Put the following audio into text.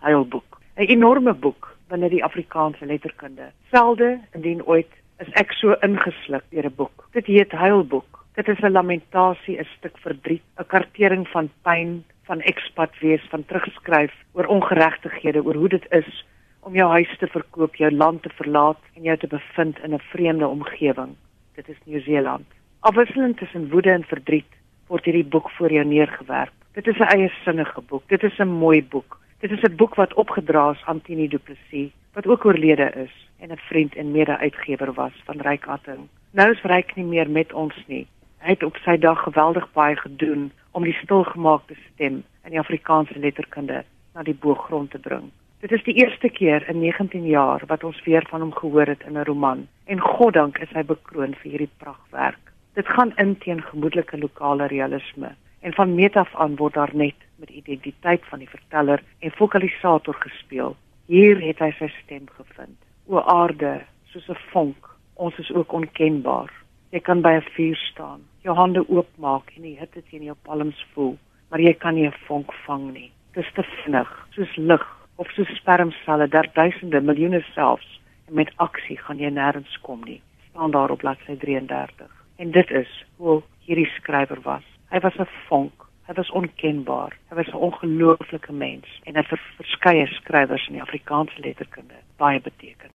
huilboek, 'n enorme boek binne die Afrikaanse letterkunde. Selde indien ooit is ek so ingesluk deur 'n boek. Dit heet Huilboek. Dit is 'n lamentasie, 'n stuk verdriet, 'n kartering van pyn, van ekspat wees, van terugskryf oor ongeregtighede, oor hoe dit is om jou huis te verkoop, jou land te verlaat en jou te bevind in 'n vreemde omgewing. Dit is Nieu-Seeland. Afwisselend tussen woede en verdriet word hierdie boek voor jou neergewerp. Dit is 'n eie sinnige boek. Dit is 'n mooi boek. Dit is 'n boek wat opgedra is aan Tini Du Plessis, wat ook oorlede is en 'n vriend en mede-uitgewer was van Ryk Atting. Nou is Ryk nie meer met ons nie. Hy het op sy dag geweldig baie gedoen om die stilgemaakte stem in die Afrikaanse letterkunde na die boogrond te bring. Dit is die eerste keer in 19 jaar wat ons weer van hom gehoor het in 'n roman en goddank is hy bekroon vir hierdie pragtwerk. Dit gaan in teen gemoedelike lokale realisme en van meet af aan word daar net met identiteit van die verteller en fokalisator gespeel. Hier het hy sy stem gevind. O aarde, soos 'n vonk, ons is ook onkenbaar. Jy kan by 'n vuur staan, jou hande oopmaak en die hitte teen jou palms voel, maar jy kan nie 'n vonk vang nie. Dit is te vinnig, soos lig of soos spermselle, daar duisende, miljoene selfs en met aksie gaan jy nêrens kom nie. staan daar op bladsy 33. En dit is hoe hierdie skrywer was. Hy was 'n vonk. Hy was onkenbaar. Hy was 'n ongelooflike mens en hy het vir verskeie skrywers in die Afrikaanse letterkunde baie beteken.